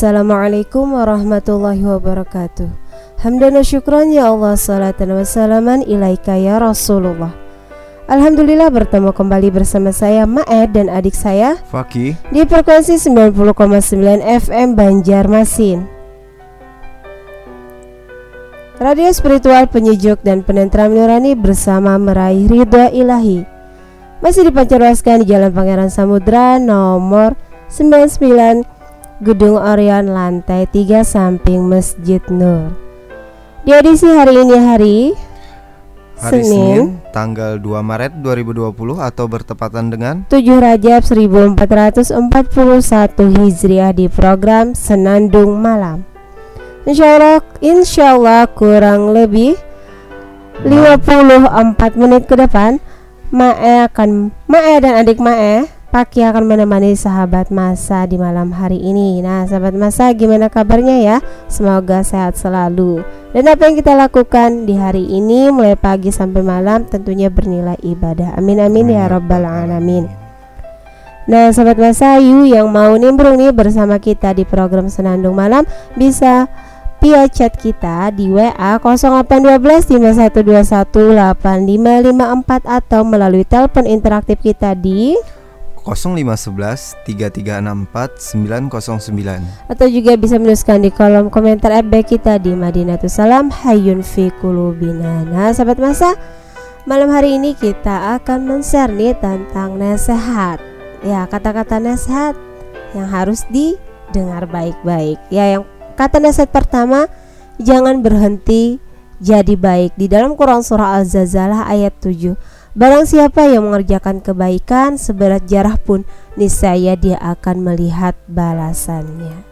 Assalamualaikum warahmatullahi wabarakatuh. Hamdan wa syukran ya Allah Salatan wa salaman ilaika ya Rasulullah. Alhamdulillah bertemu kembali bersama saya Maed dan adik saya Faki. Di frekuensi 90,9 FM Banjarmasin. Radio spiritual penyejuk dan penentram nurani bersama meraih ridha ilahi. Masih dipancarwaskan di Jalan Pangeran Samudra nomor 99 Gedung Orion lantai 3 samping Masjid Nur. Di edisi hari ini hari Hari Senin, tanggal 2 Maret 2020 atau bertepatan dengan 7 Rajab 1441 Hijriah di program Senandung Malam. Insya Allah, insya Allah kurang lebih 54 menit ke depan Mae akan Mae dan adik Mae Paki akan menemani sahabat masa di malam hari ini. Nah, sahabat masa gimana kabarnya ya? Semoga sehat selalu. Dan apa yang kita lakukan di hari ini mulai pagi sampai malam tentunya bernilai ibadah. Amin amin ya rabbal alamin. Nah, sahabat masa Yu yang mau nimbrung nih bersama kita di program Senandung Malam bisa via chat kita di WA 0812 5121 8554 atau melalui telepon interaktif kita di 0511 3364 909 atau juga bisa menuliskan di kolom komentar FB kita di Madinatul Salam Hayun fi Kulubina. Nah, sahabat masa, malam hari ini kita akan men-share nih tentang nasihat. Ya, kata-kata nasihat yang harus didengar baik-baik. Ya, yang kata nasihat pertama, jangan berhenti jadi baik. Di dalam Quran surah Al-Zazalah ayat 7 Barang siapa yang mengerjakan kebaikan seberat jarah pun niscaya dia akan melihat balasannya.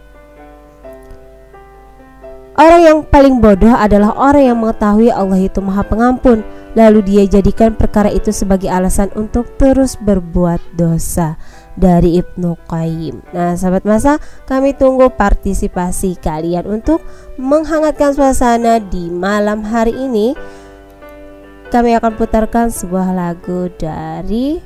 Orang yang paling bodoh adalah orang yang mengetahui Allah itu Maha Pengampun, lalu dia jadikan perkara itu sebagai alasan untuk terus berbuat dosa. Dari Ibnu Qayyim. Nah, sahabat masa, kami tunggu partisipasi kalian untuk menghangatkan suasana di malam hari ini kami akan putarkan sebuah lagu dari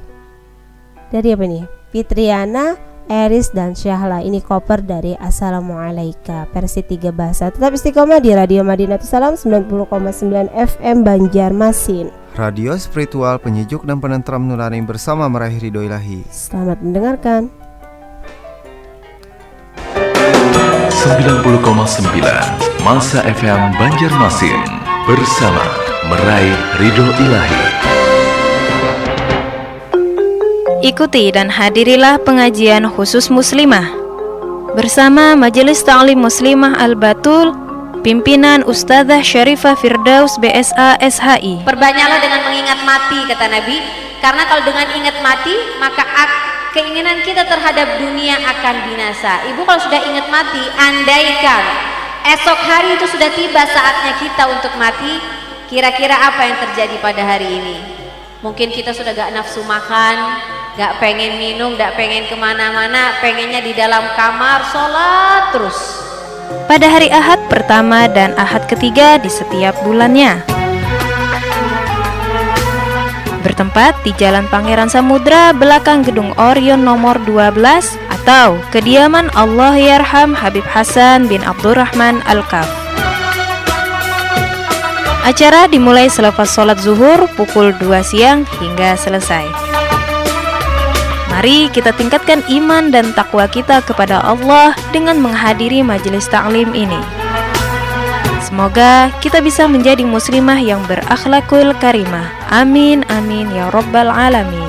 dari apa nih? Fitriana, Eris dan Syahla. Ini cover dari Assalamualaikum versi tiga bahasa. Tetap istiqomah di Radio Madinatul Salam 90,9 FM Banjarmasin. Radio spiritual penyejuk dan penentram nurani bersama meraih ridho ilahi. Selamat mendengarkan. 90,9 Masa FM Banjarmasin bersama meraih ridho ilahi. Ikuti dan hadirilah pengajian khusus muslimah. Bersama Majelis Ta'lim Muslimah Al-Batul Pimpinan Ustazah Syarifah Firdaus BSA SHI Perbanyaklah dengan mengingat mati kata Nabi. Karena kalau dengan ingat mati maka keinginan kita terhadap dunia akan binasa. Ibu kalau sudah ingat mati andaikan Esok hari itu sudah tiba saatnya kita untuk mati Kira-kira apa yang terjadi pada hari ini? Mungkin kita sudah gak nafsu makan, gak pengen minum, gak pengen ke mana-mana, pengennya di dalam kamar sholat terus. Pada hari Ahad pertama dan Ahad ketiga di setiap bulannya. Bertempat di Jalan Pangeran Samudra belakang Gedung Orion nomor 12 atau kediaman Allah Yarham Habib Hasan bin Abdurrahman Al-Kaf. Acara dimulai selepas sholat zuhur pukul 2 siang hingga selesai. Mari kita tingkatkan iman dan takwa kita kepada Allah dengan menghadiri majelis taklim ini. Semoga kita bisa menjadi muslimah yang berakhlakul karimah. Amin amin ya rabbal alamin.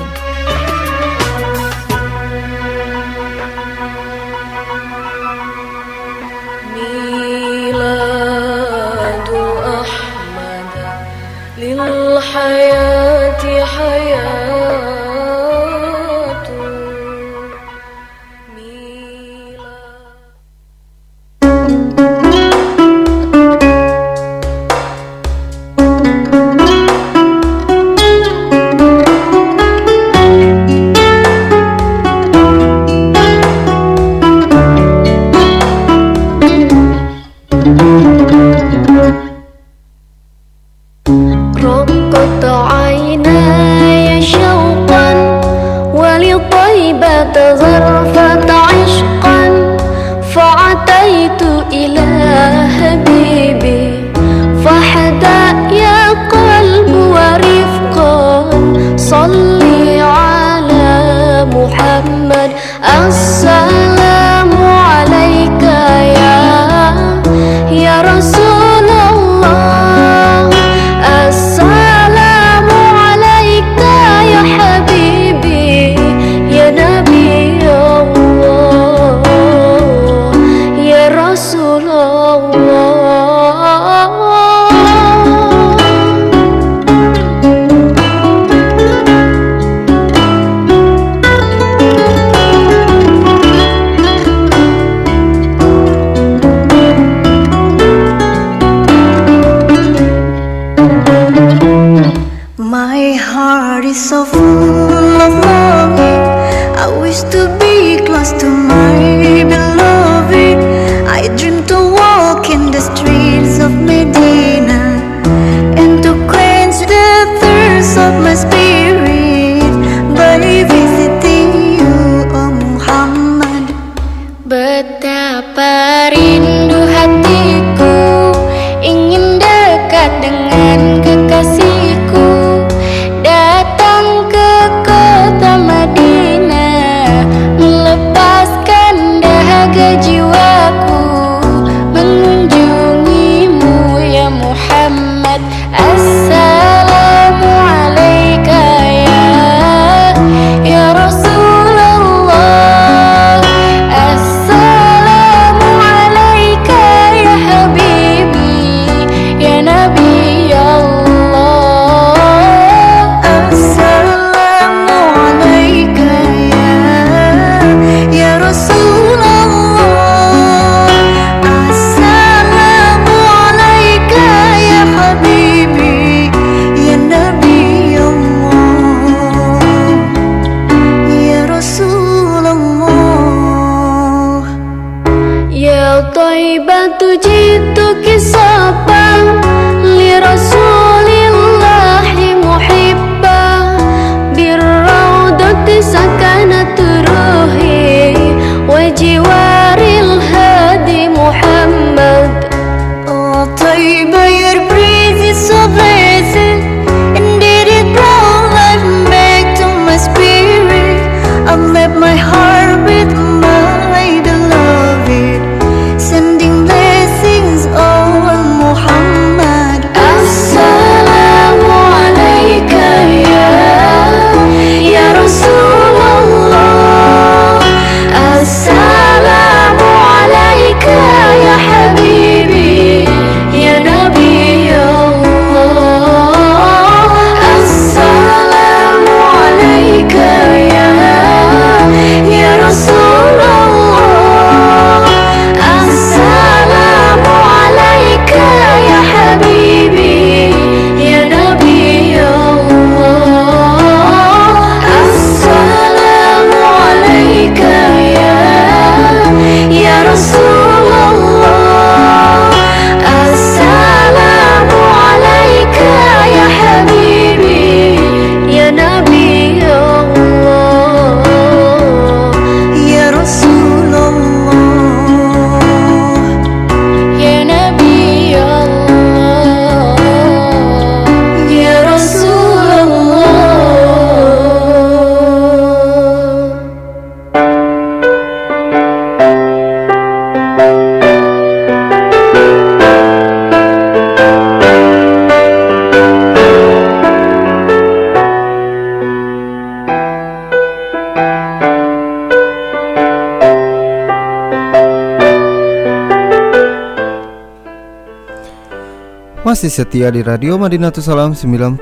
Masih setia di Radio Madinatus Salam 90,9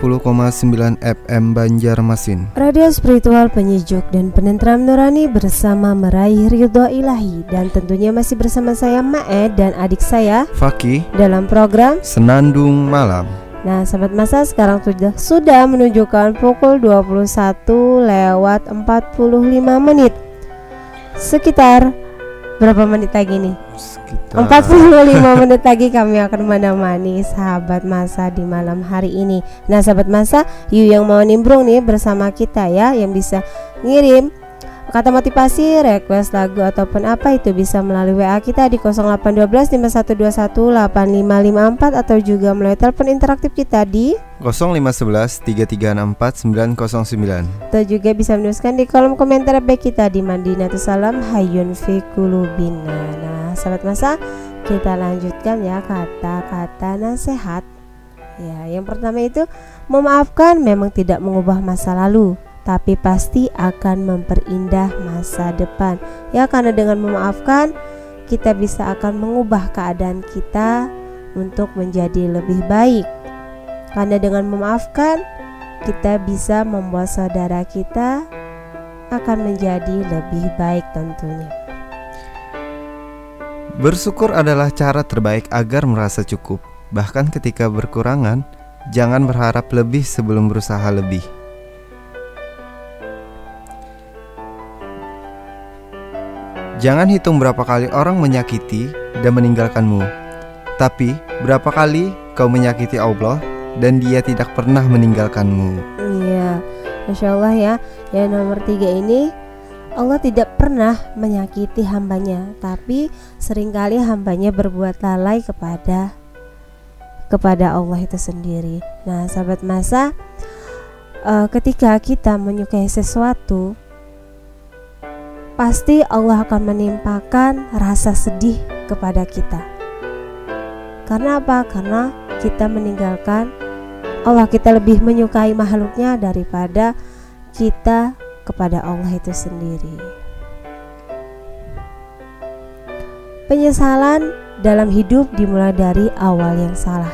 FM Banjarmasin. Radio spiritual penyejuk dan penentram nurani bersama meraih ridho ilahi dan tentunya masih bersama saya Mae dan adik saya Fakih dalam program Senandung Malam. Nah, sahabat masa sekarang sudah sudah menunjukkan pukul 21 lewat 45 menit. Sekitar berapa menit lagi nih? Sekitar 45 menit lagi kami akan menemani sahabat masa di malam hari ini. Nah, sahabat masa, you yang mau nimbrung nih bersama kita ya, yang bisa ngirim kata motivasi, request lagu ataupun apa itu bisa melalui WA kita di 0812 5121 8554 atau juga melalui telepon interaktif kita di 0511 3364 909. atau juga bisa menuliskan di kolom komentar baik kita di Madinatus Salam Hayun fi Kulubina. Nah, sahabat masa, kita lanjutkan ya kata-kata nasihat. Ya, yang pertama itu memaafkan memang tidak mengubah masa lalu, tapi pasti akan memperindah masa depan. Ya, karena dengan memaafkan kita bisa akan mengubah keadaan kita untuk menjadi lebih baik. Karena dengan memaafkan, kita bisa membuat saudara kita akan menjadi lebih baik tentunya. Bersyukur adalah cara terbaik agar merasa cukup. Bahkan ketika berkurangan, jangan berharap lebih sebelum berusaha lebih. Jangan hitung berapa kali orang menyakiti dan meninggalkanmu, tapi berapa kali kau menyakiti Allah dan Dia tidak pernah meninggalkanmu. Iya, masya Allah ya. Yang nomor tiga ini Allah tidak pernah menyakiti hambanya, tapi sering kali hambanya berbuat lalai kepada kepada Allah itu sendiri. Nah, sahabat masa, eh, ketika kita menyukai sesuatu, pasti Allah akan menimpakan rasa sedih kepada kita. Karena apa? Karena kita meninggalkan Allah, kita lebih menyukai makhluknya daripada kita kepada Allah itu sendiri. Penyesalan dalam hidup dimulai dari awal yang salah.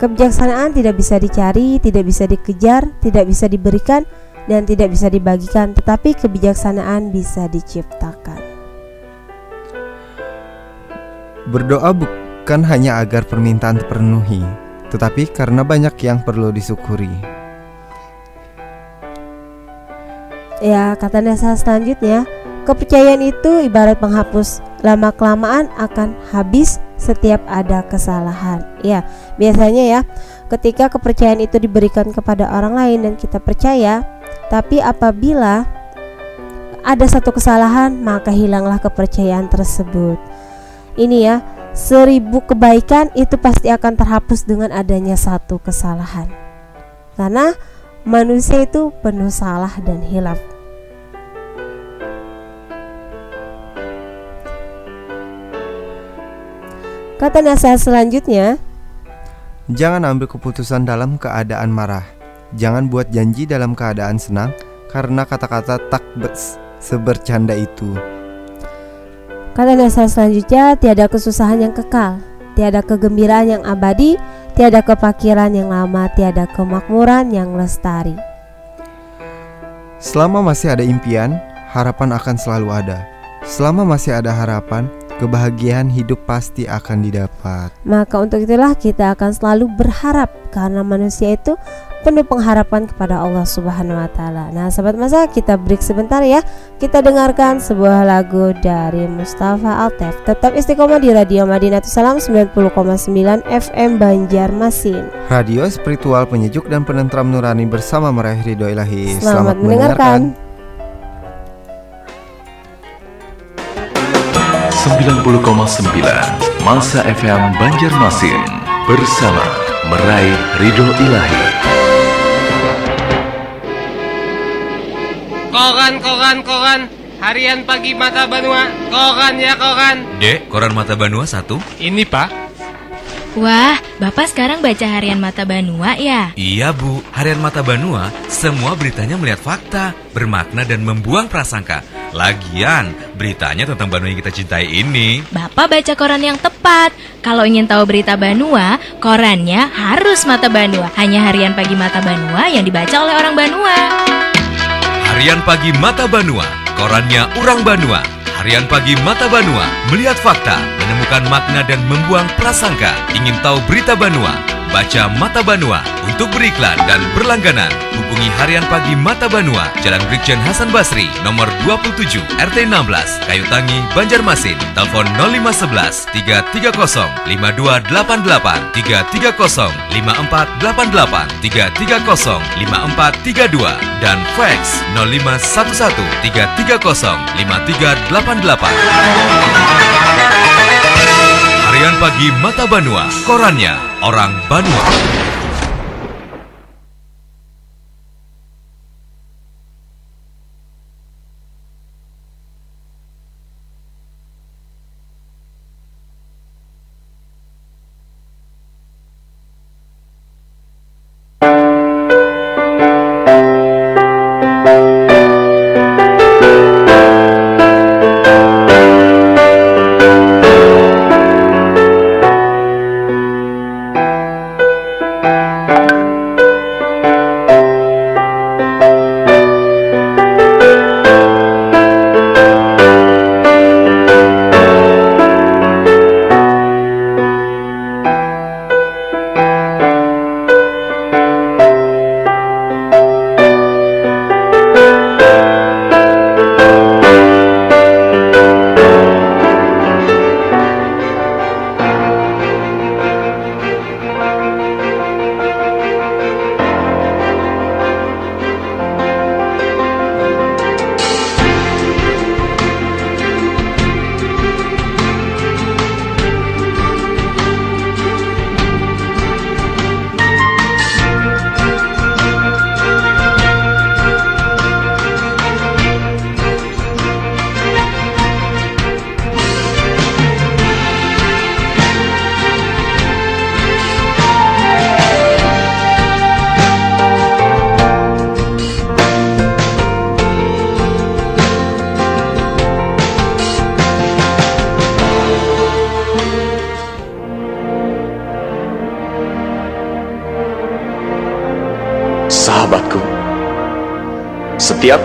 Kebijaksanaan tidak bisa dicari, tidak bisa dikejar, tidak bisa diberikan, dan tidak bisa dibagikan, tetapi kebijaksanaan bisa diciptakan. Berdoa bukan hanya agar permintaan terpenuhi, tetapi karena banyak yang perlu disyukuri. Ya, kata nasihat selanjutnya, kepercayaan itu ibarat penghapus. Lama-kelamaan akan habis setiap ada kesalahan. Ya, biasanya ya, ketika kepercayaan itu diberikan kepada orang lain dan kita percaya, tapi apabila ada satu kesalahan, maka hilanglah kepercayaan tersebut. Ini ya, seribu kebaikan itu pasti akan terhapus dengan adanya satu kesalahan. Karena manusia itu penuh salah dan hilaf. Kata nasihat selanjutnya, Jangan ambil keputusan dalam keadaan marah. Jangan buat janji dalam keadaan senang karena kata-kata tak be- sebercanda itu. kata nasihat selanjutnya, tiada kesusahan yang kekal, tiada kegembiraan yang abadi, tiada kepakiran yang lama, tiada kemakmuran yang lestari. Selama masih ada impian, harapan akan selalu ada. Selama masih ada harapan, kebahagiaan hidup pasti akan didapat. Maka untuk itulah kita akan selalu berharap karena manusia itu penuh pengharapan kepada Allah Subhanahu wa taala. Nah, sahabat masa kita break sebentar ya. Kita dengarkan sebuah lagu dari Mustafa Altef. Tetap istiqomah di Radio Madinah Salam 90,9 FM Banjarmasin. Radio spiritual penyejuk dan penentram nurani bersama meraih ridho ilahi. Selamat, mendengarkan. 90,9 Masa FM Banjarmasin bersama meraih ridho ilahi. Koran, koran, koran. Harian pagi mata Banua. Koran ya koran. Dek, koran Mata Banua satu? Ini pak. Wah, Bapak sekarang baca harian Mata Banua ya? Iya bu, harian Mata Banua semua beritanya melihat fakta, bermakna dan membuang prasangka. Lagian, beritanya tentang Banua yang kita cintai ini. Bapak baca koran yang tepat. Kalau ingin tahu berita Banua, korannya harus Mata Banua. Hanya harian pagi Mata Banua yang dibaca oleh orang Banua. Harian pagi Mata Banua, korannya orang Banua. Harian pagi Mata Banua, melihat fakta, menemukan makna dan membuang prasangka. Ingin tahu berita Banua? Baca Mata Banua. Untuk beriklan dan berlangganan, hubungi Harian Pagi Mata Banua, Jalan Brigjen Hasan Basri, nomor 27, RT 16, Kayu Tangi, Banjarmasin. Telepon 0511 330 5288 330 5488 330 5432 dan fax 0511 330 5388. Harian Pagi Mata Banua, korannya orang Banua.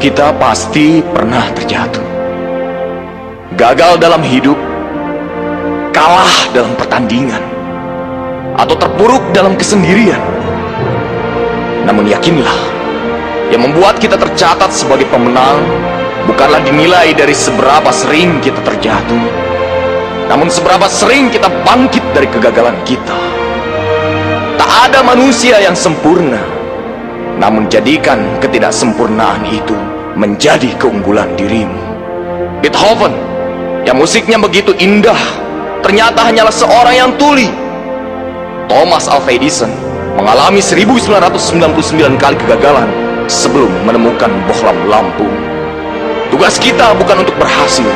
Kita pasti pernah terjatuh. Gagal dalam hidup, kalah dalam pertandingan, atau terpuruk dalam kesendirian. Namun yakinlah, yang membuat kita tercatat sebagai pemenang bukanlah dinilai dari seberapa sering kita terjatuh, namun seberapa sering kita bangkit dari kegagalan kita. Tak ada manusia yang sempurna, namun jadikan ketidaksempurnaan itu menjadi keunggulan dirimu. Beethoven, yang musiknya begitu indah, ternyata hanyalah seorang yang tuli. Thomas Alva Edison mengalami 1999 kali kegagalan sebelum menemukan bohlam lampu. Tugas kita bukan untuk berhasil,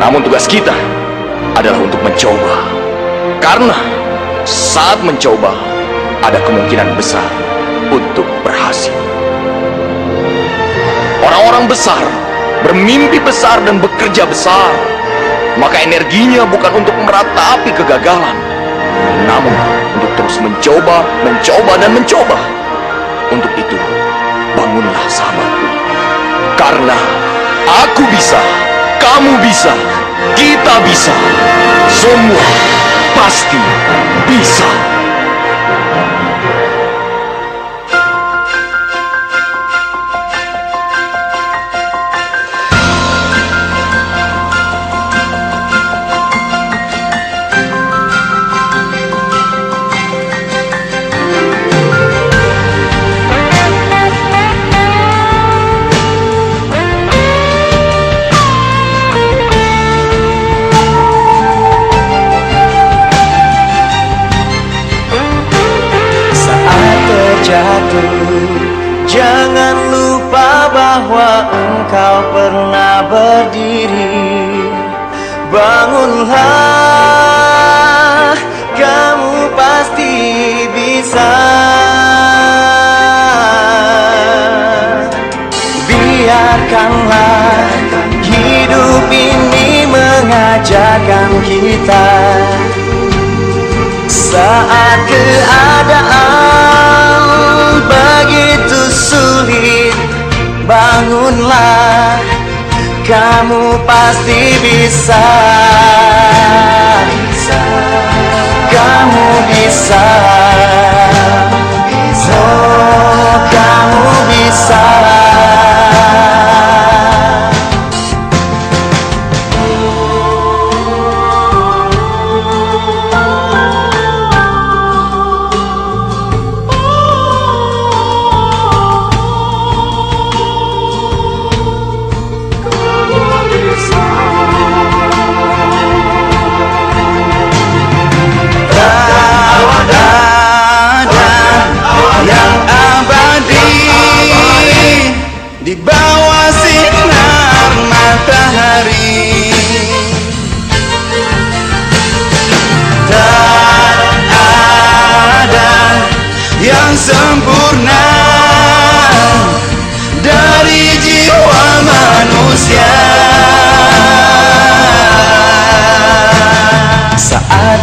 namun tugas kita adalah untuk mencoba. Karena saat mencoba, ada kemungkinan besar untuk berhasil. Orang-orang besar bermimpi besar dan bekerja besar, maka energinya bukan untuk meratapi kegagalan, namun untuk terus mencoba, mencoba, dan mencoba. Untuk itu, bangunlah sahabatku. Karena aku bisa, kamu bisa, kita bisa. Semua pasti bisa. Kita. Saat keadaan begitu sulit Bangunlah. Kamu pasti bisa. Kamu bisa. Oh, kamu bisa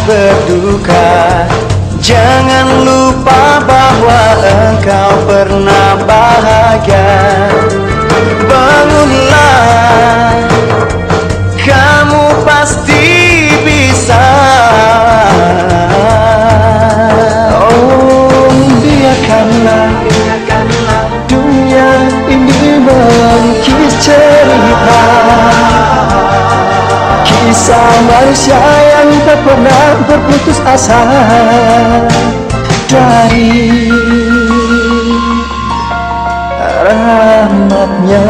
berduka. Jangan lupa bahwa engkau pernah bahagia. Bangunlah Kisah manusia yang tak pernah berputus asa Dari rahmatnya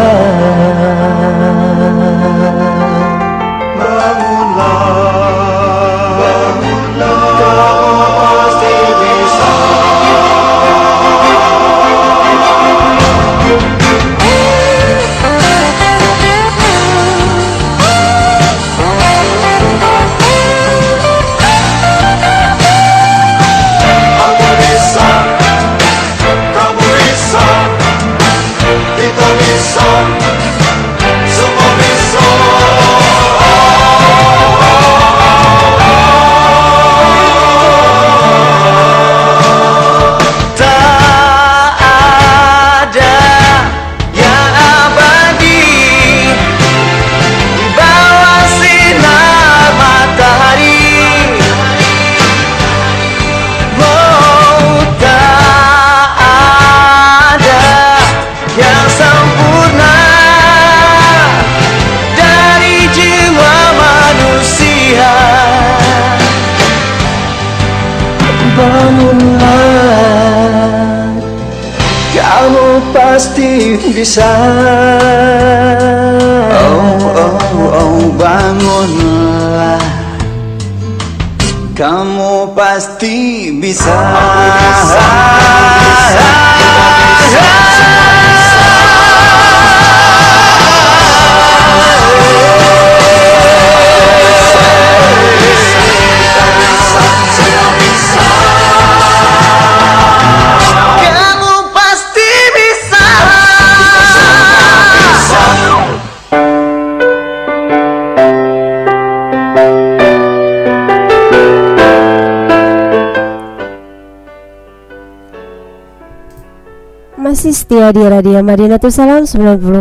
Di Radio Madinatul Salam 90,9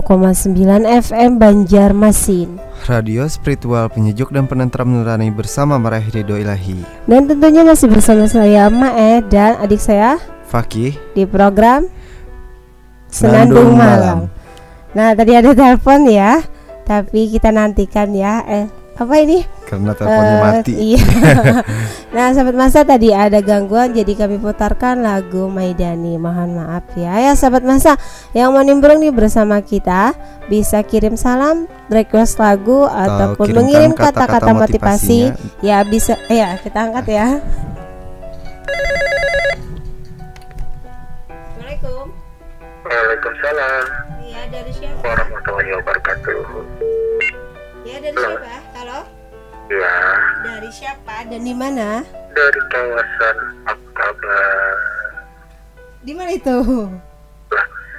FM Banjarmasin Radio spiritual penyejuk dan penentram nurani bersama meraih ridho ilahi. Dan tentunya masih bersama saya Mae dan adik saya Fakih, di program Senandung Senandung Malam. Malam. Nah tadi ada telepon ya, tapi kita nantikan ya. Eh apa ini? karena teleponnya Eh, mati. Iya. nah sahabat masa tadi ada gangguan, jadi kami putarkan lagu Maidani. Mohon maaf ya, ya sahabat masa yang mau nimbrung nih bersama kita bisa kirim salam, request lagu ataupun kirimkan mengirim kata-kata motivasi. Ya bisa, eh, ya kita angkat ya. Assalamualaikum. Waalaikumsalam Iya dari siapa? warahmatullahi wabarakatuh. Ya dari siapa? Ya, Dari siapa dan di mana? dari kawasan Akaba, Di mana itu?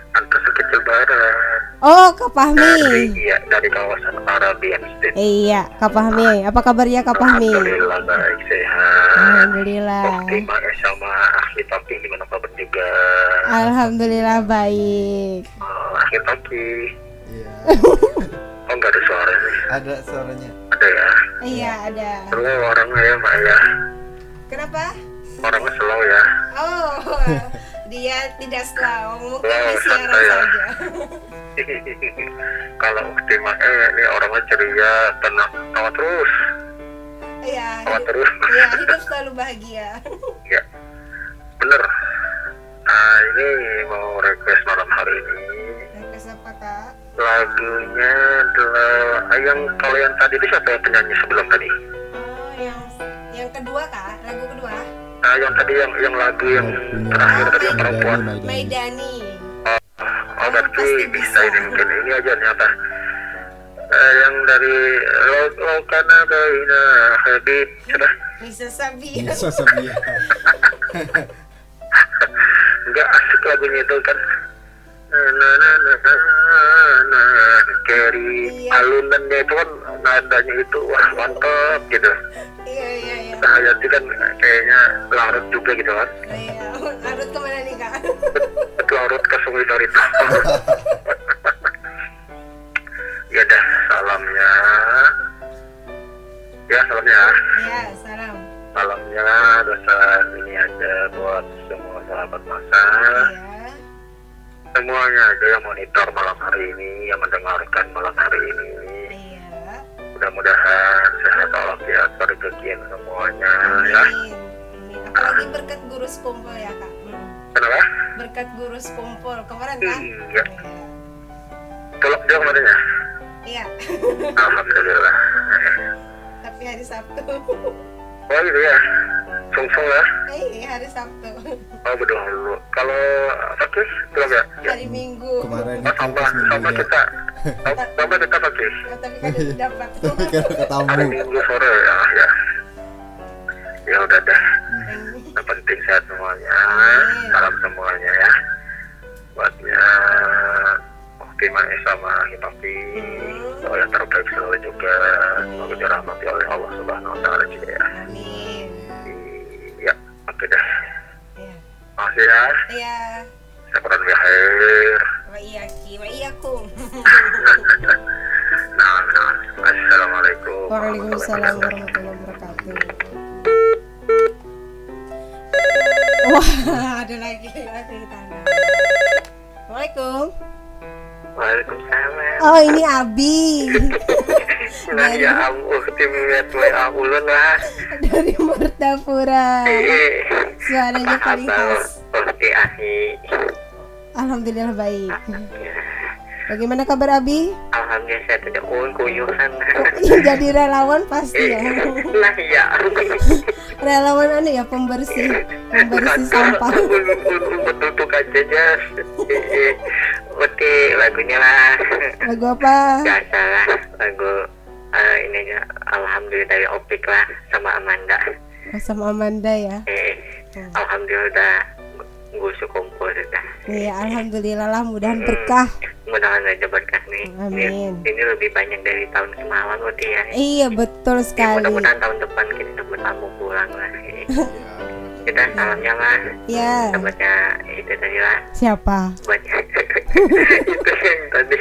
Antas Kecil Barat. Oh, Kak Dari, Fahmi. iya, dari kawasan Arabian State. Iya, Kak Fahmi. Apa kabarnya Kak Fahmi? Alhamdulillah baik sehat. Alhamdulillah. Terima kasih sama ahli tapi gimana kabar juga? Alhamdulillah baik. Oh, ahli tapi. Iya. Oh nggak ada suara nih. Ada suaranya. Ada ya. Iya, ada. Slow orangnya ya Mbak ya. Kenapa? Orangnya slow ya. Oh, dia tidak slow, mungkin Wow, siaran santai ya. saja. Kalau Ukti mah eh, ini orangnya ceria, tenang, tawa terus, Iya, tawa terus. iya, hidup selalu bahagia. Ya, bener. Nah ini mau request malam hari ini Request apa Kak? Lagunya adalah ah, yang kalau yang tadi itu siapa yang penyanyi sebelum tadi? Oh, yang yang kedua Kak, lagu kedua. Nah yang tadi yang yang lagu yang terakhir tadi yang perempuan. Maidani. Oh berarti bisa ini mungkin ini aja nyata. Eh, yang dari lo lo karena baina habib sudah Bisa Sabi. Bisa Sabia. nggak asik lagunya itu kan na Kerry alunannya itu kan nadanya itu wah mantap gitu Iya, iya, iya. Hayati kan kayaknya larut juga gitu kan Iya, larut ke mana nih Kak? larut ke itu ya dah salamnya ya salamnya Ya, salam. salamnya dosa ini aja buat semua sahabat masa Ya. Semuanya aja yang monitor malam hari ini yang mendengarkan malam hari ini Iya. mudah-mudahan sehat walafiat berkegiatan semuanya ya Apalagi berkat guru sekumpul ya Kak. Kenapa Berkat guru sekumpul kemarin kan? Hmm, ya tolong dia kemarin ya Iya. alhamdulillah Tapi hari Sabtu. Oh gitu ya sungsung ya. Eh, hari Sabtu. oh betul dulu. Kalau pakai belum ya? Hari Minggu. Kemarin oh, sama sama kita. Sama kita Oh, tapi kan udah dapat. hari minggu sore ya ya. Ya udah dah. Yang penting sehat semuanya. Salam semuanya ya. Buatnya Oke Mae sama Hipapi Doa yang terbaik selalu juga. Semoga dirahmati oleh Allah Subhanahu Wa Taala juga ya. Iya Oke dah Makasih ya Iya. Syukuran bihir Wa iyaki, wa iyakum. Nah, nah Assalamualaikum Waalaikumsalam warahmatullahi wabarakatuh. Wah, ada lagi lagi tanda. Waalaikum. Waalaikumsalam Oh, ini Abi Nah ya aku tim lihat mulai aku lah dari Martapura. Eh Suaranya paling khas. Alhamdulillah baik. Bagaimana kabar Abi? Alhamdulillah saya tidak kuy kuyuhan Jadi relawan pasti ya. Nah iya Relawan anu ya pembersih, pembersih sampah. Tutup aja jas Ukti lagunya lah Lagu apa? Biasa lah Lagu eh, ini aja Alhamdulillah dari Opik lah Sama Amanda Oh, sama Amanda ya. eh, Alhamdulillah udah gue kumpul sudah Iya, alhamdulillah lah mudahan berkah. mudahan aja berkah nih Amin. ini, ini lebih banyak dari tahun semalam Uti ya Iya, betul Ya, sekali. mudah-mudahan tahun depan kita bertamu pulang lah kita salamnya lah Ya. sahabatnya itu tadi lah Siapa? buatnya itu yang tadi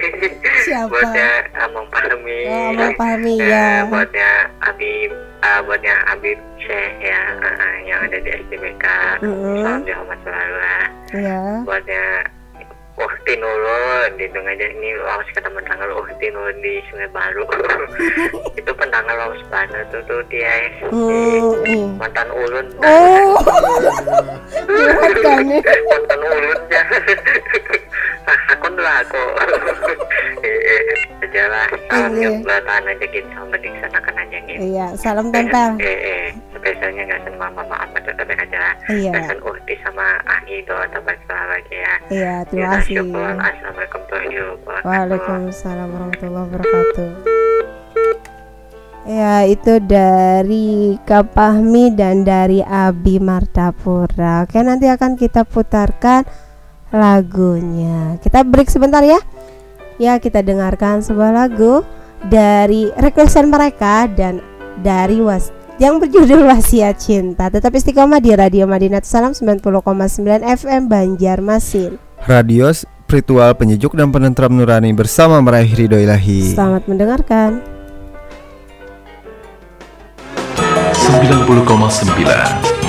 Siapa? buatnya Amang Pahmi Oh, Amang Pahmi, Eh, ya. buatnya Habib ah, buatnya Habib Syekh ya ah, yang ada di STBK Mm-mm. salam Muhammad selalu lah Ya. buatnya Uhti Nurul dihitung aja ini laos kata mentanggal Uhti Nurul di Sungai Baru. Itu pentanggal laos banget tuh tuh dia. Hmm, hmm. mantan ulun. Oh. Kan mantan ulun. Ya aku lah aku eh aja lah. Salamnya Iya. belatan aja gitu sama diksanakan aja gitu Iya, salam tempel. Spesialnya nggak sama mama apa tuh tapi aja Iya. Pesan Uhti sama Ahi doa terbaik selalu aja ya Iya, terima Ya, kasih. Assalamualaikum wabarakatuh. Waalaikumsalam warahmatullahi wabarakatuh. Ya, itu dari Kak Pahmi dan dari Abi Martapura. Oke, nanti akan kita putarkan lagunya. Kita break sebentar ya. Ya, kita dengarkan sebuah lagu dari requestan mereka dan dari was yang berjudul Wasiat Cinta. Tetap istiqomah di Radio Madinat Salam 90,9 FM Banjarmasin. Radio spiritual penyejuk dan penentram nurani bersama meraih ridho ilahi. Selamat mendengarkan. 90,9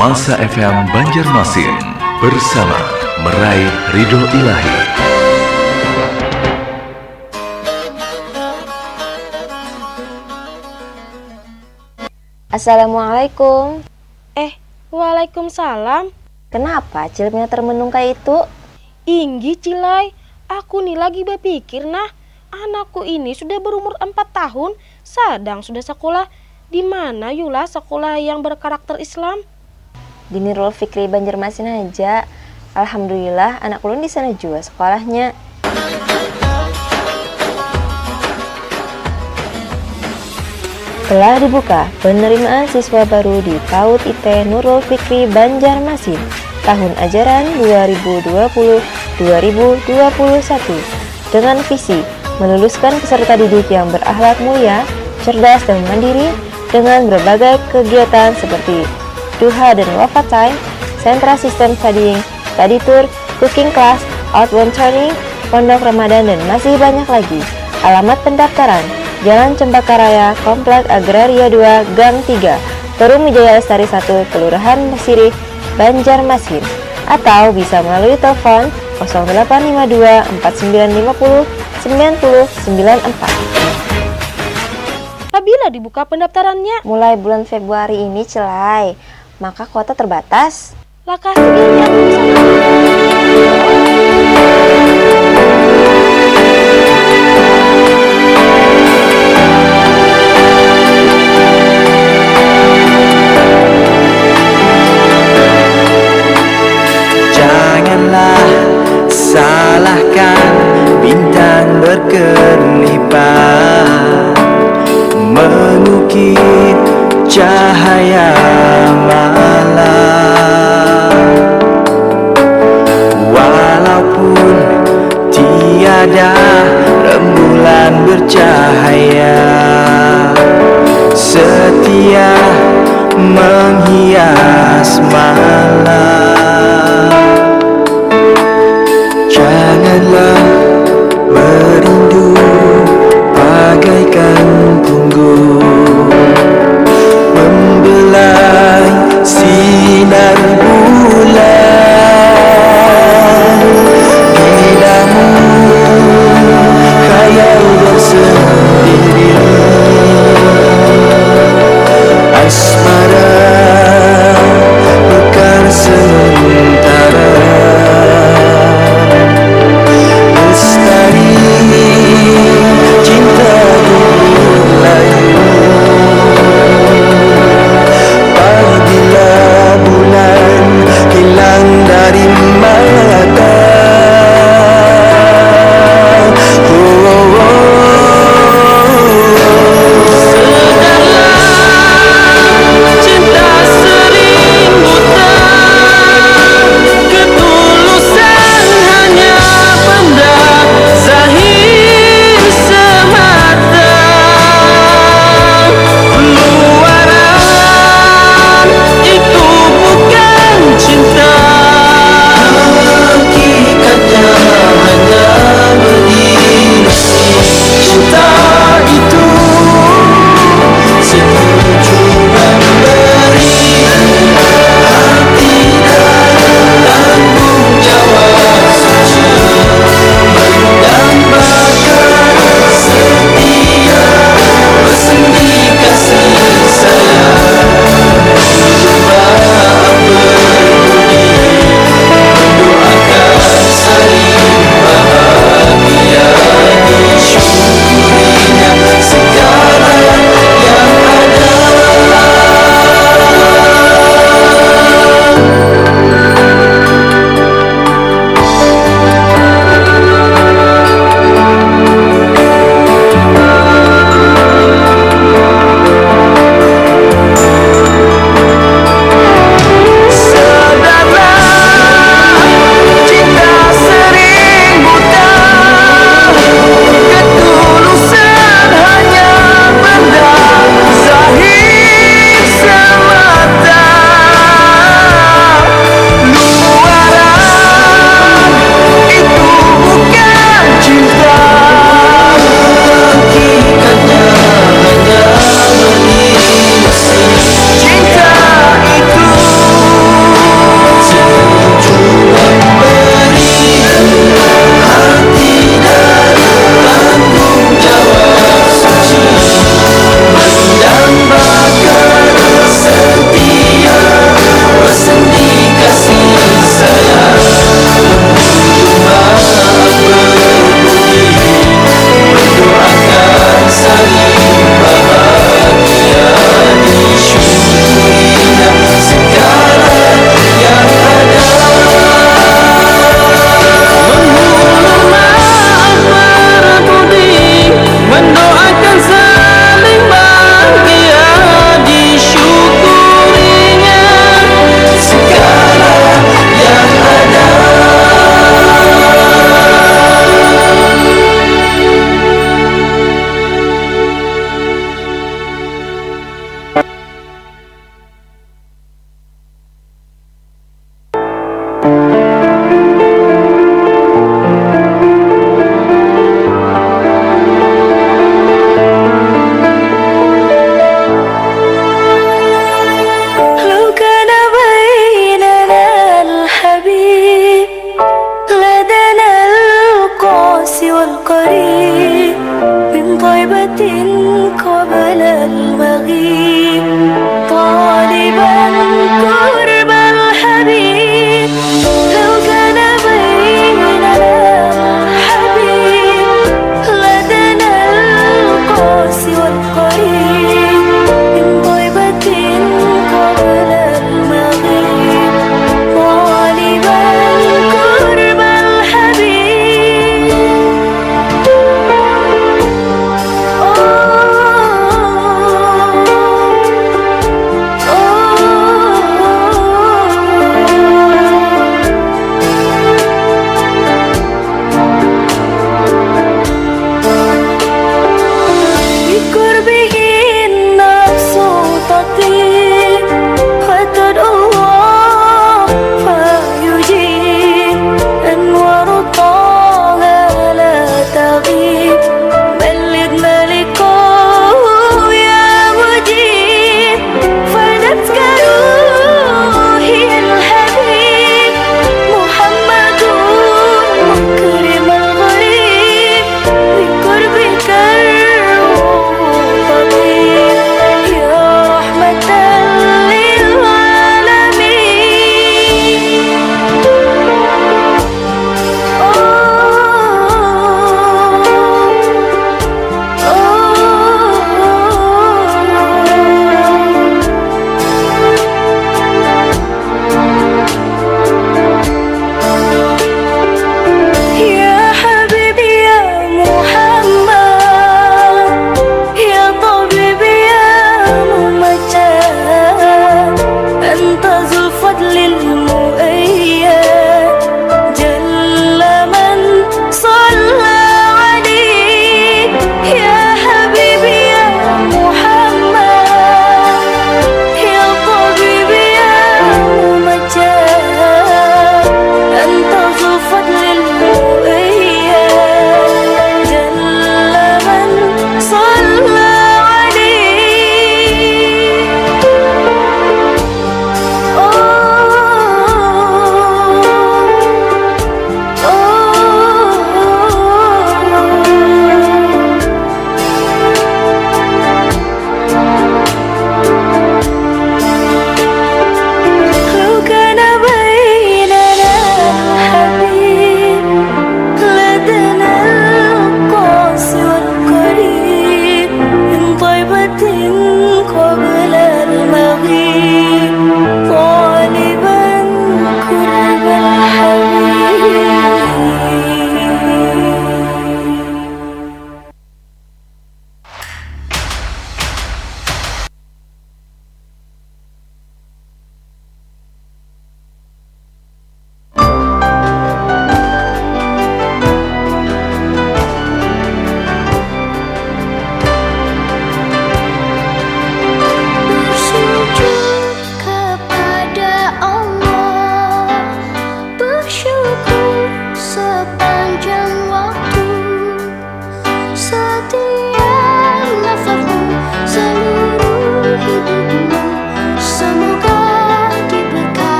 Masa FM Banjarmasin bersama meraih ridho ilahi. Assalamualaikum. Eh, waalaikumsalam. Kenapa cilipnya termenung kayak itu? Inggi Cilai, aku nih lagi berpikir nah, anakku ini sudah berumur 4 tahun, sedang sudah sekolah. Di mana Yula sekolah yang berkarakter Islam? Di Nurul Fikri Banjarmasin aja. Alhamdulillah anak ulun di sana juga sekolahnya. Telah dibuka penerimaan siswa baru di PAUD IT Nurul Fikri Banjarmasin tahun ajaran 2020-2021 dengan visi meluluskan peserta didik yang berakhlak mulia, cerdas dan mandiri dengan berbagai kegiatan seperti duha dan wafat time, sentra sistem studying, study tour, cooking class, outbound training, pondok Ramadan dan masih banyak lagi. Alamat pendaftaran Jalan Cempaka Raya, Komplek Agraria 2, Gang 3, Perum Wijaya Lestari 1, Kelurahan Mesirih, Banjarmasin. Atau bisa melalui telepon 0852 4950 9094. Apabila dibuka pendaftarannya, Mulai bulan Februari ini celai, maka kuota terbatas. lah kasih ini bisa berkelipat Mengukit cahaya malam. Walaupun tiada rembulan bercahaya Setia menghias malam. Janganlah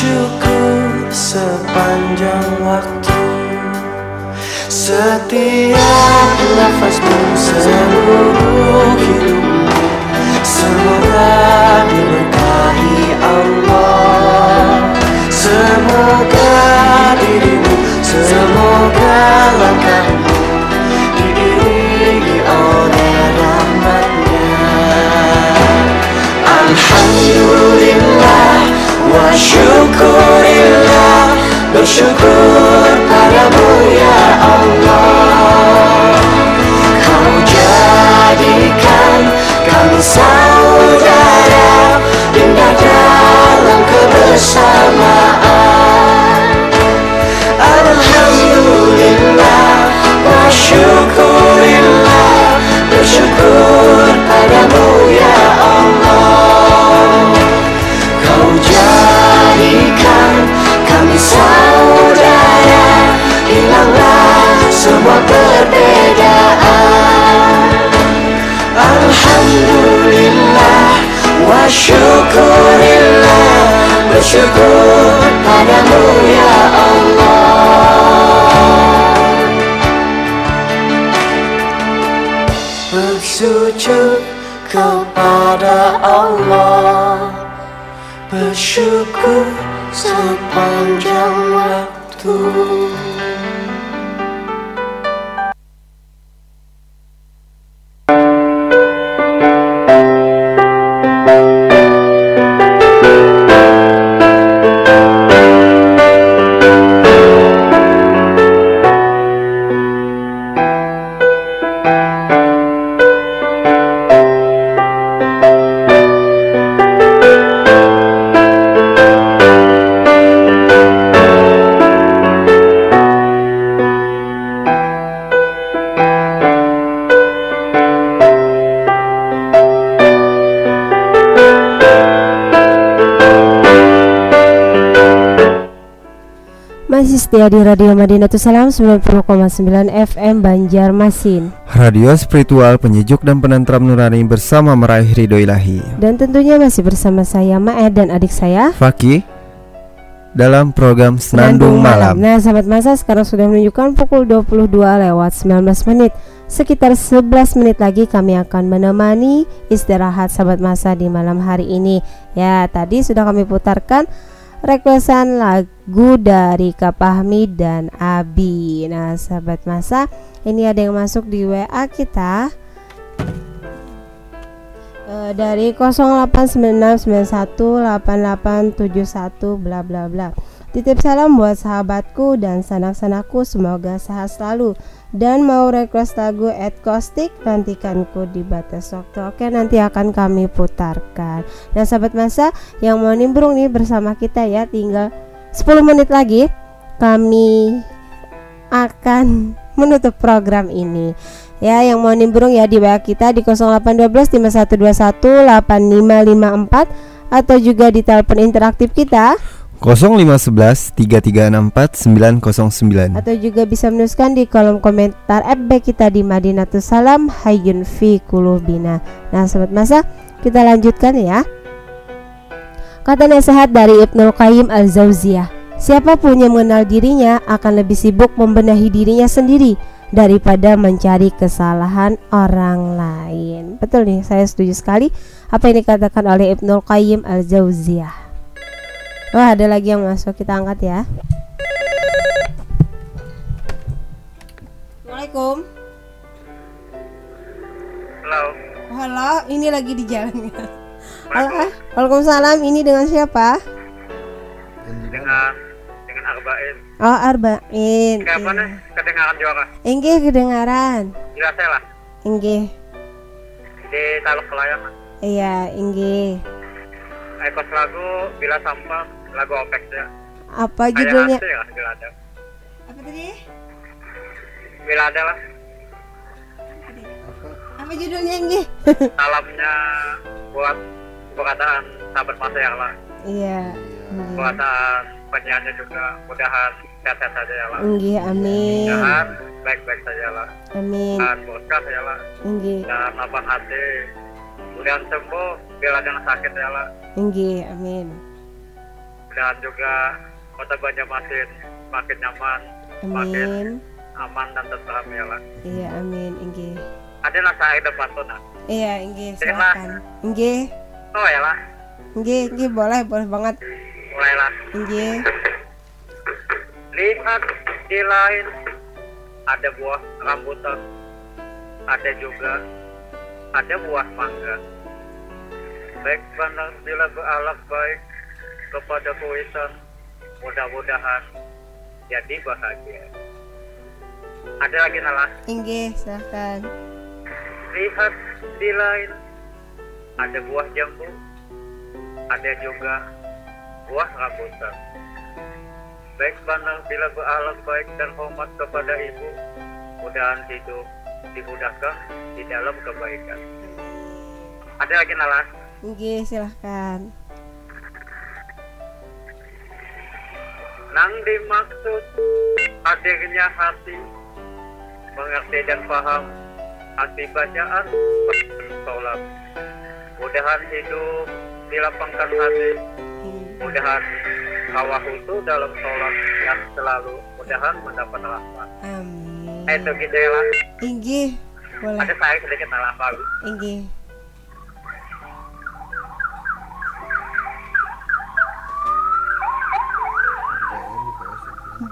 bersyukur sepanjang waktu. Setiap nafasmu seluruh hidupmu Semoga diberkahi Allah. Semoga dirimu Semoga langkahmu wa syukurillah. Bersyukur padamu ya Allah. Kau jadikan kami saudara Indah dalam kebersamaan. Alhamdulillah wa Bersyukur padamu ya Allah saudara Hilanglah semua perbedaan. Alhamdulillah wa syukurillah Bersyukur padamu ya Allah. Bersujud kepada Allah Bersyukur setia di Radio Madinatus Salam 90,9 FM Banjarmasin. Radio spiritual penyejuk dan penentram nurani bersama meraih ridho ilahi. Dan tentunya masih bersama saya Maed dan adik saya. Faki dalam program Senandung Malam. Nah sahabat masa sekarang sudah menunjukkan pukul 22 lewat 19 menit. Sekitar 11 menit lagi kami akan menemani istirahat sahabat masa di malam hari ini. Ya tadi sudah kami putarkan requestan lagu dari Kak Fahmi dan Abi Nah sahabat masa ini ada yang masuk di WA kita Eh, dari 0896918871 bla bla bla. Titip salam buat sahabatku dan sanak-sanakku semoga sehat selalu dan mau request lagu Ed Kostik nantikanku di batas waktu. Oke, nanti akan kami putarkan. Nah, sahabat masa yang mau nimbrung nih bersama kita ya tinggal 10 menit lagi kami akan menutup program ini. Ya, yang mau nimbrung ya di WA kita di 0812 5121 8554 atau juga di telepon interaktif kita 0511 3364 909 atau juga bisa menuliskan di kolom komentar FB kita di Madinatus Salam Hayyun fi Kulubina. Nah, sobat masa, kita lanjutkan ya. Kata nasihat dari Ibnul Qayyim Al-Zauziyah, siapa pun yang mengenal dirinya akan lebih sibuk membenahi dirinya sendiri daripada mencari kesalahan orang lain. Betul nih, saya setuju sekali apa yang dikatakan oleh Ibnul Qayyim Al-Jauziyah. Wah, ada lagi yang masuk, kita angkat ya. Assalamualaikum. Halo. Halo, ini lagi di jalan ya. Halo, Waalaikumsalam. Ini dengan siapa? Dengan dengan Arbain. Oh, Arba'in. Kapan Iya. nih kedengaran juga? Inggih kedengaran. Jelas saya lah. Inggih. Di Taluk Kelayangan. Iya, inggih. Ekos lagu Bila Sampah, lagu Opex ya. Apa judulnya? asli ya, bila ada. Apa tadi? Bila ada lah. Apa judulnya inggih? Salamnya buat perkataan sahabat masa yang lah. Iya. Perkataan penyanyi juga mudahan sehat-sehat saja ya lah. Inggih, amin. Mudahan baik-baik saja lah. Amin. Dan berkah ya lah. Inggih. Dan lapang hati. Mudahan sembuh bila jangan sakit ya lah. Inggih, amin. mudahan juga kota Banjarmasin makin nyaman makin Amin. aman dan tentram ya lah Iya, amin. Inggih. ada lah saya depan tuh nah Iya, inggih. Terima. Silakan. Inggih. Oh ya lah. Inggih, inggih boleh, boleh banget. mulailah. Inggih. lihat di lain. Ada buah rambutan. Ada juga ada buah mangga. Baik pandang bila berakhlak baik kepada kuisan mudah-mudahan jadi bahagia. Ada lagi nalas Inggih, silakan. lihat di lain ada buah jambu ada juga buah rambutan. Baik pandang bila berakhlak baik dan hormat kepada ibu mudahan hidup dimudahkan di dalam kebaikan. Ada lagi nalas Inggih, silahkan. nang dimaksud hadirnya hati mengerti dan paham hati bacaan sholat mudahan hidup dilapangkan hati mudahan hawa hutu dalam sholat yang selalu mudahan mendapat rahmat Amin. itu gitu ya lah Inggih, boleh. ada saya sedikit nalar bagus Inggih.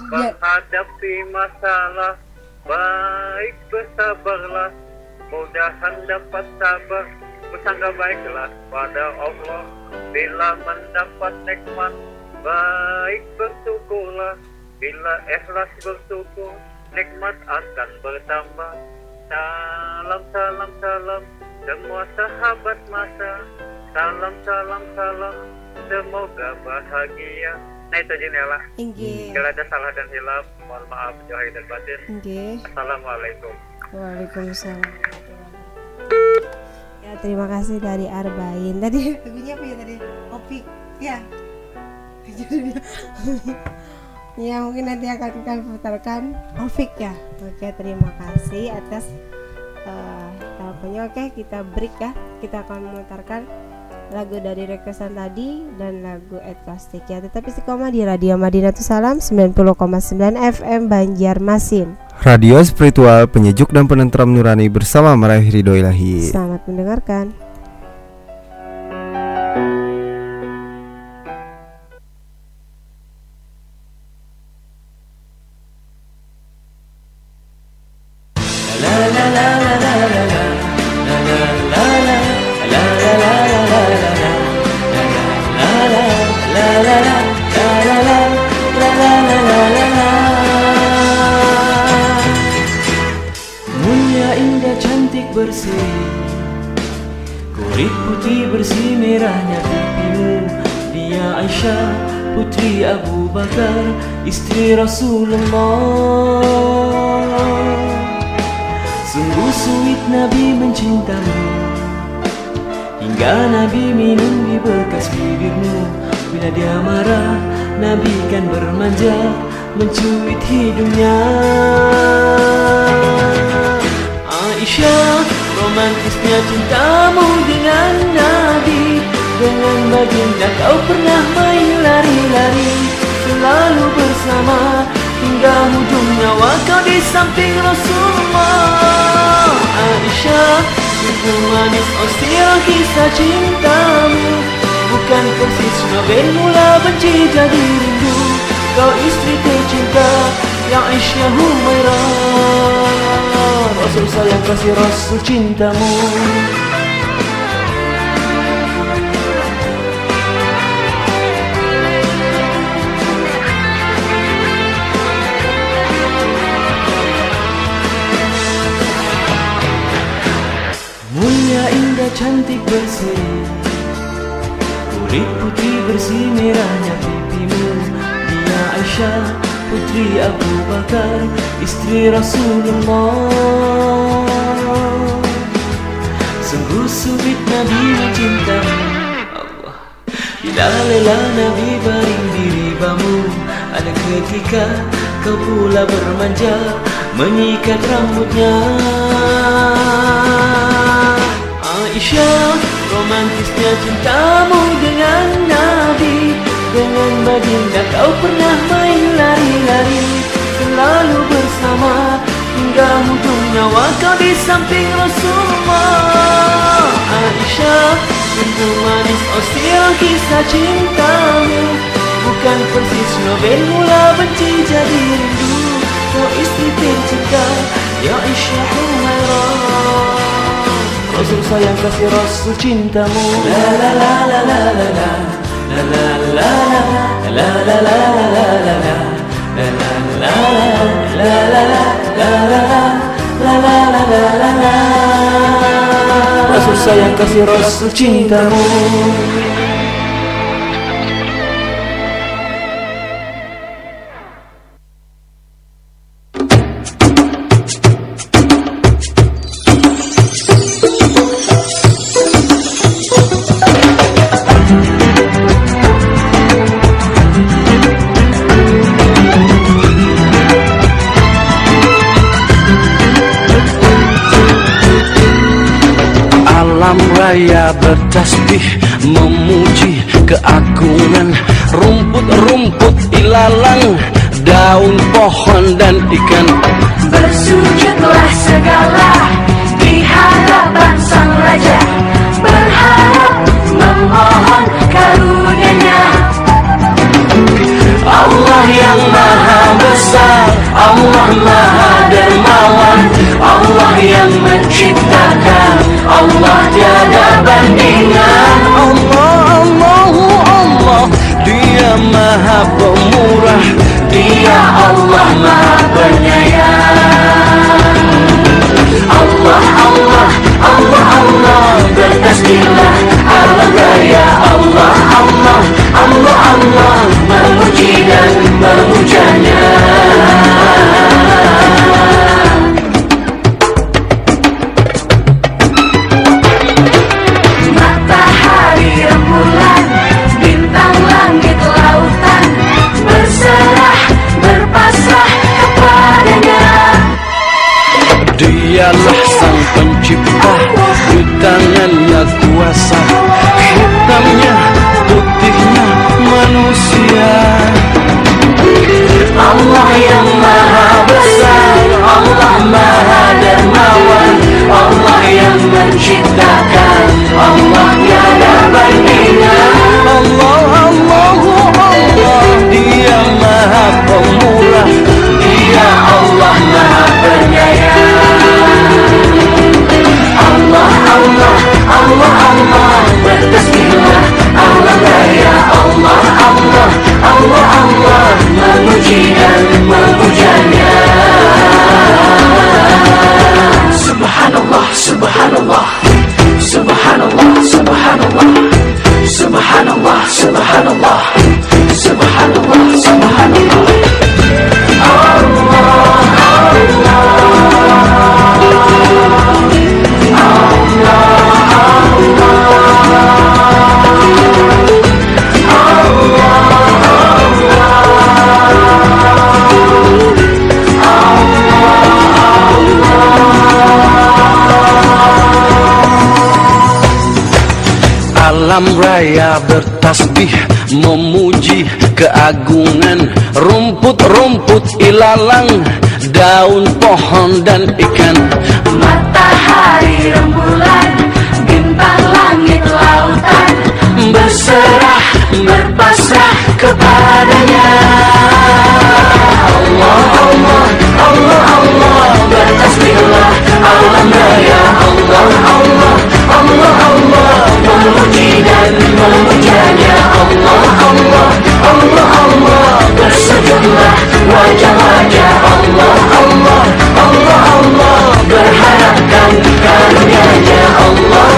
menghadapi masalah baik bersabarlah. Mudahan dapat sabar bersangka baiklah pada Allah bila mendapat nikmat baik bersyukurlah bila ikhlas bersyukur nikmat akan bertambah salam salam salam semua sahabat masa salam salam salam semoga bahagia nah itu jenilah Inggih. Bila ada salah dan hilaf, mohon maaf jahil dan batin. Inggih. Assalamualaikum. Waalaikumsalam. Ya, terima kasih dari Arbain. Tadi lagunya apa ya tadi? Opik. Ya. Judulnya. ya, mungkin nanti akan kami putarkan Opik ya. Oke, terima kasih atas eh teleponnya. Oke, kita break ya. Kita akan memutarkan lagu dari requestan tadi dan lagu Eklastik ya. Tetap istiqomah di Radio Madinatul Salam 90,9 FM Banjarmasin. Radio spiritual penyejuk dan penentram nurani bersama meraih ridho ilahi. Selamat mendengarkan. Aisyah putri Abu Bakar Istri Rasulullah. Sungguh sweet Nabi mencintamu Hingga Nabi minum di bekas bibirmu. Bila dia marah Nabi kan bermanja Mencuit hidungnya. Aisyah Romantisnya cintamu dengan Nabi Dengan baginda kau pernah main lari-lari. Selalu bersama Hingga hujung nyawa kau di samping Rasulullah. Aisyah Sungguh manis still kisah cintamu. Bukan persis Nabi mula benci jadi rindu. Kau istri tercinta Yang Aisyah Humairah. Rasul sayang kasih Rasul cintamu cantik bersih. Kulit putih bersih merahnya pipimu. Dia Aisyah putri Abu Bakar Istri Rasulullah. Sungguh sweet Nabi mencintamu Allah. Bila lelah Nabi baring di ribamu Ada ketika kau pula bermanja Menyikat rambutnya Aisyah Romantisnya cintamu dengan Nabi. Dengan baginda kau pernah main lari-lari Selalu bersama Hingga ujung nyawa kau di samping Rasulullah. Aisyah Sungguh manis siang kisah cintamu. Bukan persis novel mula benci jadi rindu. Kau istri tercinta Ya Aisyah Humairah Rasul sayang kasih Rasul cintamu. La la la la la la la Rasul sayang kasih Rasul cintamu bertasbih memuji keagungan. Rumput-rumput ilalang daun pohon dan ikan. Bersujudlah segala di hadapan sang raja. Berharap memohon karunia-Nya. Allah yang maha besar Allah maha dermawan. Allah yang menciptakan Allah tiada bandingan Alam raya bertasbih memuji keagungan. Rumput-rumput ilalang daun pohon dan ikan. Matahari rembulan Bintang langit lautan. Berserah berpasrah kepadanya. Allah Allah Allah Allah bertasbihlah. Alam raya Allah Allah dan memujanya Allah Allah Allah Allah bersujudlah wajah-wajah Allah Allah Allah Allah berharapkan karunia-Nya Allah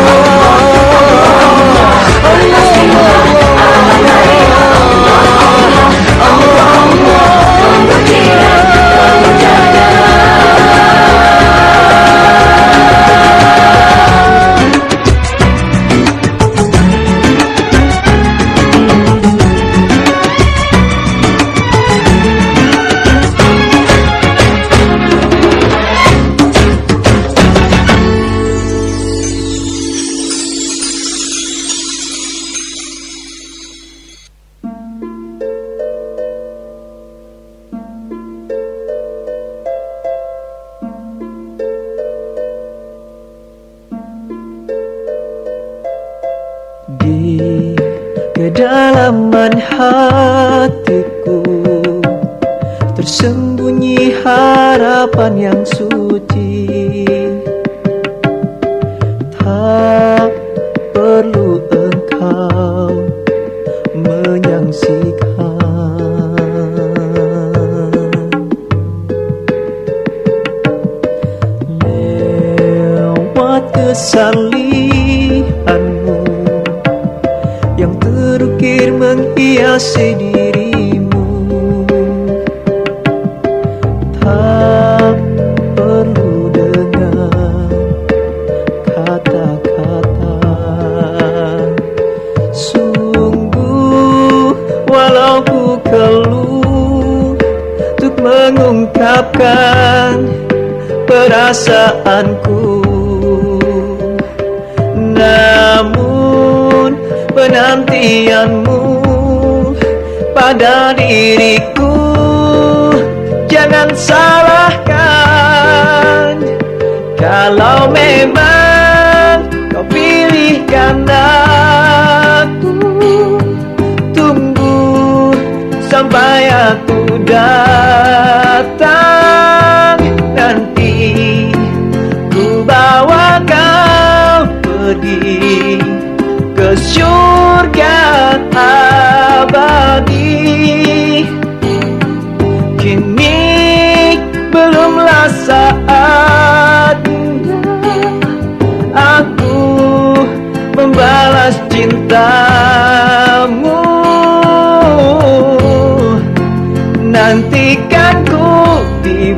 Lewat kesalihanmu Yang terukir menghiasi dirimu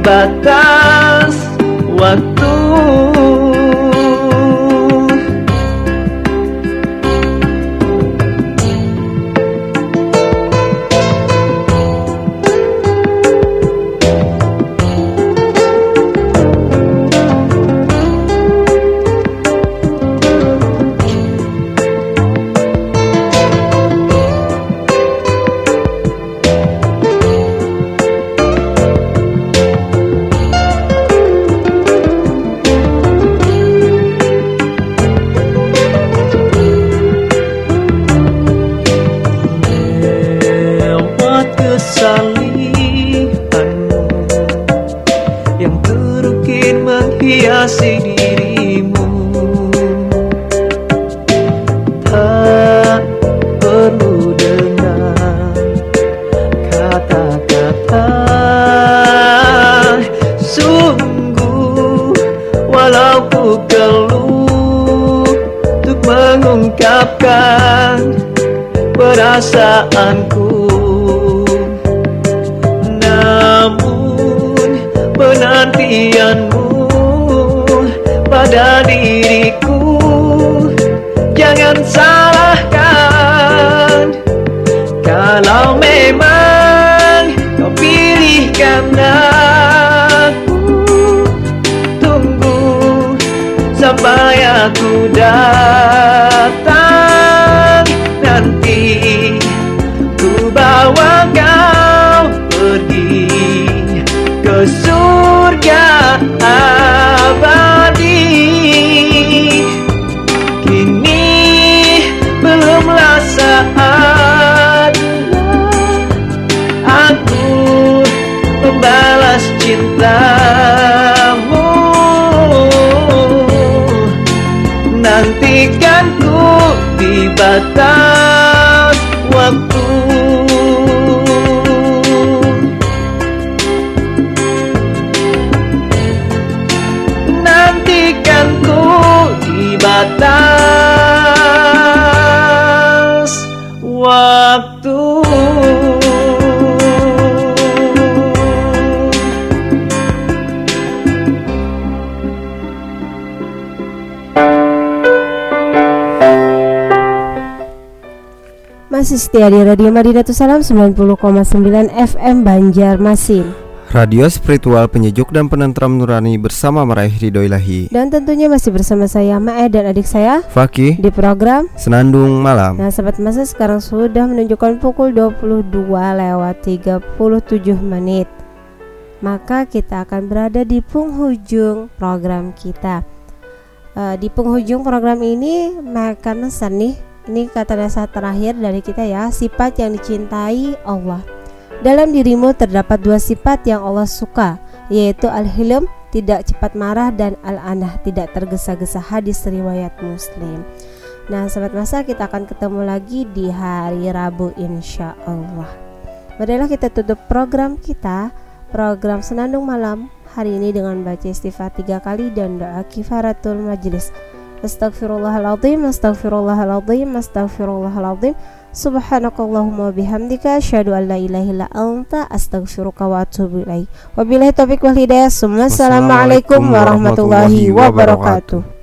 di Masih setia di Radio Madinatus Salam 90,9 FM Banjarmasin. Radio spiritual penyejuk dan penentram nurani bersama meraih ridho ilahi. Dan tentunya masih bersama saya Mae dan adik saya Fakih. Di program Senandung Malam. Nah sahabat masa sekarang sudah menunjukkan pukul 22 lewat 37 menit. Maka kita akan berada di penghujung program kita. Eh, Di penghujung program ini Mae akan pesan nih ini kata nasihat terakhir dari kita ya, sifat yang dicintai Allah. Dalam dirimu terdapat dua sifat yang Allah suka, yaitu al-hilm, tidak cepat marah dan al-anah, tidak tergesa-gesa hadis riwayat Muslim. Nah, sahabat masa kita akan ketemu lagi di hari Rabu insya Allah. Marilah kita tutup program kita, program Senandung Malam hari ini dengan baca istighfar tiga kali dan doa kifaratul majlis. Astagfirullahaladzim, astagfirullahaladzim, astagfirullahaladzim. Subhanakallahumma bihamdika asyhadu an la ilaha anta astaghfiruka wa atubu ilaik. Wabillahi taufik wal hidayah. Assalamualaikum warahmatullahi wabarakatuh.